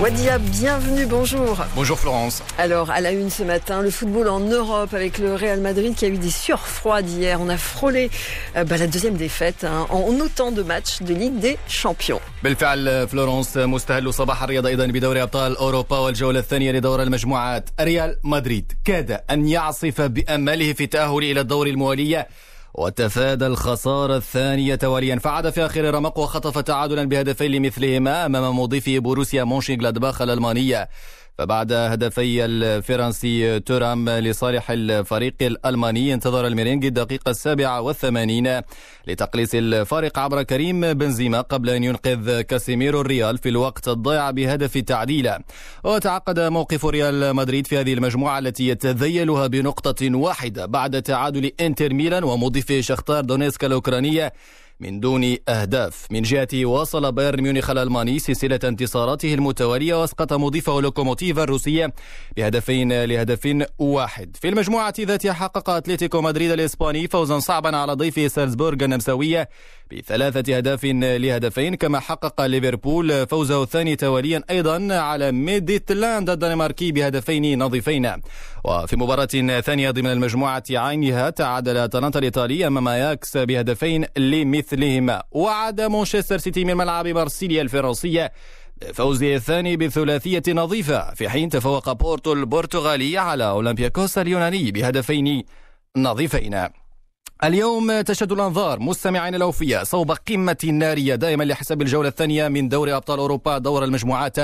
Wadia, bienvenue, bonjour. Bonjour Florence. Alors, à la une ce matin, le football en Europe avec le Real Madrid qui a eu des surfroides hier. On a frôlé euh, bah, la deuxième défaite hein, en autant de matchs de Ligue des Champions. بالفعل فلورنس مستهل صباح الرياضة أيضا بدوري أبطال أوروبا والجولة الثانية لدور المجموعات ريال مدريد كاد أن يعصف بأمله في التأهل إلى الدور الموالية وتفادى الخسارة الثانية تواليا فعاد في آخر رمق وخطف تعادلا بهدفين لمثلهما أمام مضيفه بوروسيا مونشنغلادباخ الألمانية. فبعد هدفي الفرنسي تورام لصالح الفريق الألماني انتظر الميرينغي الدقيقة السابعة والثمانين لتقليص الفارق عبر كريم بنزيما قبل أن ينقذ كاسيميرو الريال في الوقت الضائع بهدف التعديل. وتعقد موقف ريال مدريد في هذه المجموعة التي يتذيلها بنقطة واحدة بعد تعادل إنتر ميلان ومضيف شختار دونيتسك الأوكرانية من دون أهداف. من جهته واصل بايرن ميونخ الألماني سلسلة انتصاراته المتوالية واسقط مضيفه لوكوموتيف الروسية بهدفين لهدف واحد. في المجموعة ذاتها حقق أتلتيكو مدريد الإسباني فوزا صعبا على ضيفه سالزبورغ النمساوية بثلاثة أهداف لهدفين كما حقق ليفربول فوزه الثاني تواليا أيضا على ميديتلاند الدنماركي بهدفين نظيفين. وفي مباراة ثانية ضمن المجموعة عينها تعادل أتلانتا الإيطالي أمام أياكس بهدفين لمثلهما وعاد مانشستر سيتي من ملعب مارسيليا الفرنسية فوزه الثاني بثلاثية نظيفة في حين تفوق بورتو البرتغالي على أولمبياكوس اليوناني بهدفين نظيفين. اليوم تشهد الأنظار مستمعين الأوفياء صوب قمة نارية دائما لحساب الجولة الثانية من دوري أبطال أوروبا دور المجموعات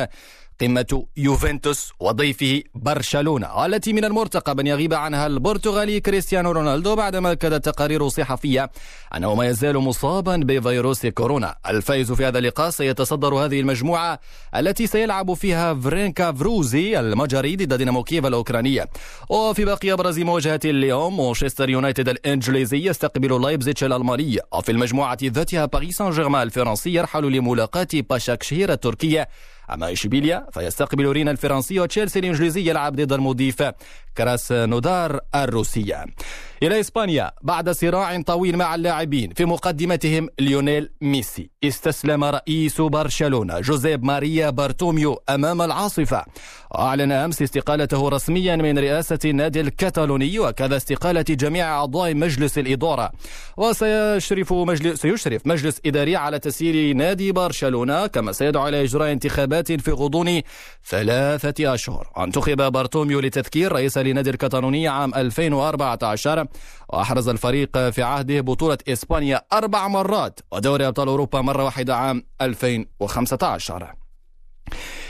قمة يوفنتوس وضيفه برشلونة. التي من المرتقب أن يغيب عنها البرتغالي كريستيانو رونالدو بعدما أكدت تقارير صحفية أنه ما يزال مصابا بفيروس كورونا. الفائز في هذا اللقاء سيتصدر هذه المجموعة التي سيلعب فيها فيرينكفاروزي المجري ضد دينامو كييف الأوكرانية. وفي باقي أبرز مواجهات اليوم مانشستر يونايتد الإنجليزي يستقبل لايبزيتش الألمانية وفي المجموعة ذاتها باريس سان جيرمان الفرنسي يرحل لملاقاة باشاك شهير التركية. أما إشبيليا فيستقبل رين الفرنسي وتشيلسي الإنجليزي يلعب ضد المضيف كراسنودار الروسية. إلى إسبانيا بعد صراع طويل مع اللاعبين في مقدمتهم ليونيل ميسي. استسلم رئيس برشلونة جوزيب ماريا بارتوميو أمام العاصفة. أعلن أمس استقالته رسميا من رئاسة النادي الكتالوني وكذا استقالة جميع أعضاء مجلس الإدارة. وسيشرف مجلس سيشرف مجلس إداري على تسيير نادي برشلونة كما سيدعو إلى إجراء انتخابات في غضون ثلاثة أشهر. أنتخب بارتوميو لتذكير رئيس لنادي الكتالونية عام 2014 وأحرز الفريق في عهده بطولة إسبانيا أربع مرات ودوري أبطال أوروبا مرة واحدة عام 2015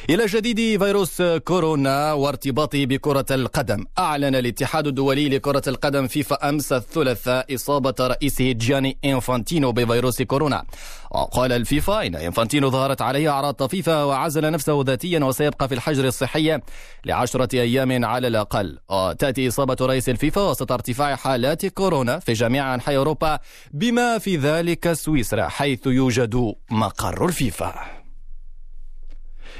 إلى جديد فيروس كورونا وارتباطه بكرة القدم. أعلن الاتحاد الدولي لكرة القدم فيفا أمس الثلاثاء إصابة رئيسه جياني إنفانتينو بفيروس كورونا. وقال الفيفا إن إنفانتينو ظهرت عليه أعراض طفيفة وعزل نفسه ذاتيا وسيبقى في الحجر الصحي لعشرة أيام على الأقل. وتأتي إصابة رئيس الفيفا وسط ارتفاع حالات كورونا في جميع أنحاء أوروبا بما في ذلك سويسرا حيث يوجد مقر الفيفا.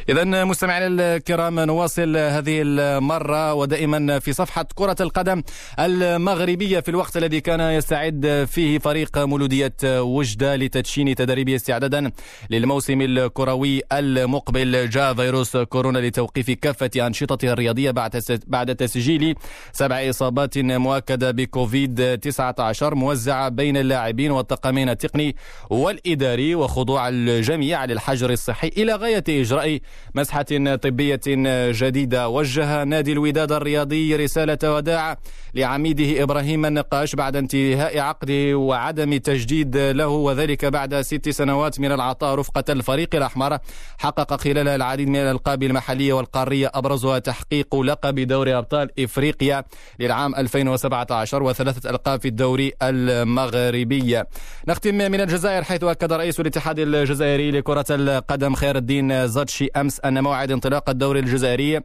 إذا مستمعينا الكرام نواصل هذه المرة ودائما في صفحة كرة القدم المغربية في الوقت الذي كان يستعد فيه فريق مولودية وجدة لتدشين تدريبه استعدادا للموسم الكروي المقبل. جاء فيروس كورونا لتوقيف كافة أنشطته الرياضية بعد بعد تسجيل سبع إصابات مؤكدة بكوفيد 19 موزعة بين اللاعبين والطاقمين التقني والإداري وخضوع الجميع للحجر الصحي إلى غاية إجراء مسحة طبية جديدة. وجه نادي الوداد الرياضي رسالة وداع لعميده إبراهيم النقاش بعد انتهاء عقده وعدم تجديد له وذلك بعد ست سنوات من العطاء رفقة الفريق الأحمر. حقق خلال العديد من الألقاب المحلية والقارية أبرزها تحقيق لقب دوري أبطال إفريقيا للعام 2017 وثلاثة ألقاب في الدوري المغربي. نختم من الجزائر حيث أكد رئيس الاتحاد الجزائري لكرة القدم خير الدين زاتشي أمس أن موعد انطلاق الدوري الجزائري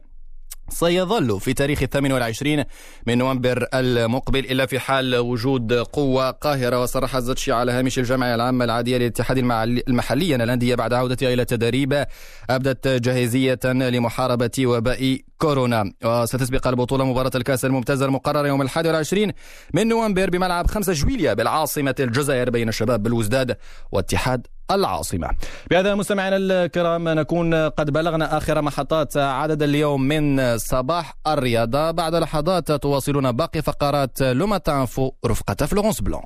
سيظل في تاريخ الثامن والعشرين من نوفمبر المقبل إلا في حال وجود قوة قاهرة وصرح الزتشي على هامش الجمعية العامة العادية للاتحاد المحلي أن الأندية بعد عودتها إلى التدريب أبدت جاهزية لمحاربة وباء كورونا. وستسبق البطولة مباراة الكأس الممتازة المقررة يوم الحادي والعشرين من نوفمبر بملعب 5 جويليا بالعاصمة الجزائر بين الشباب بالوزداد واتحاد العاصمة. بهذا مستمعينا الكرام نكون قد بلغنا آخر محطات عدد اليوم من صباح الرياضة. بعد لحظات تواصلون باقي فقرات لوماتانفو رفقة فلورنس بلون.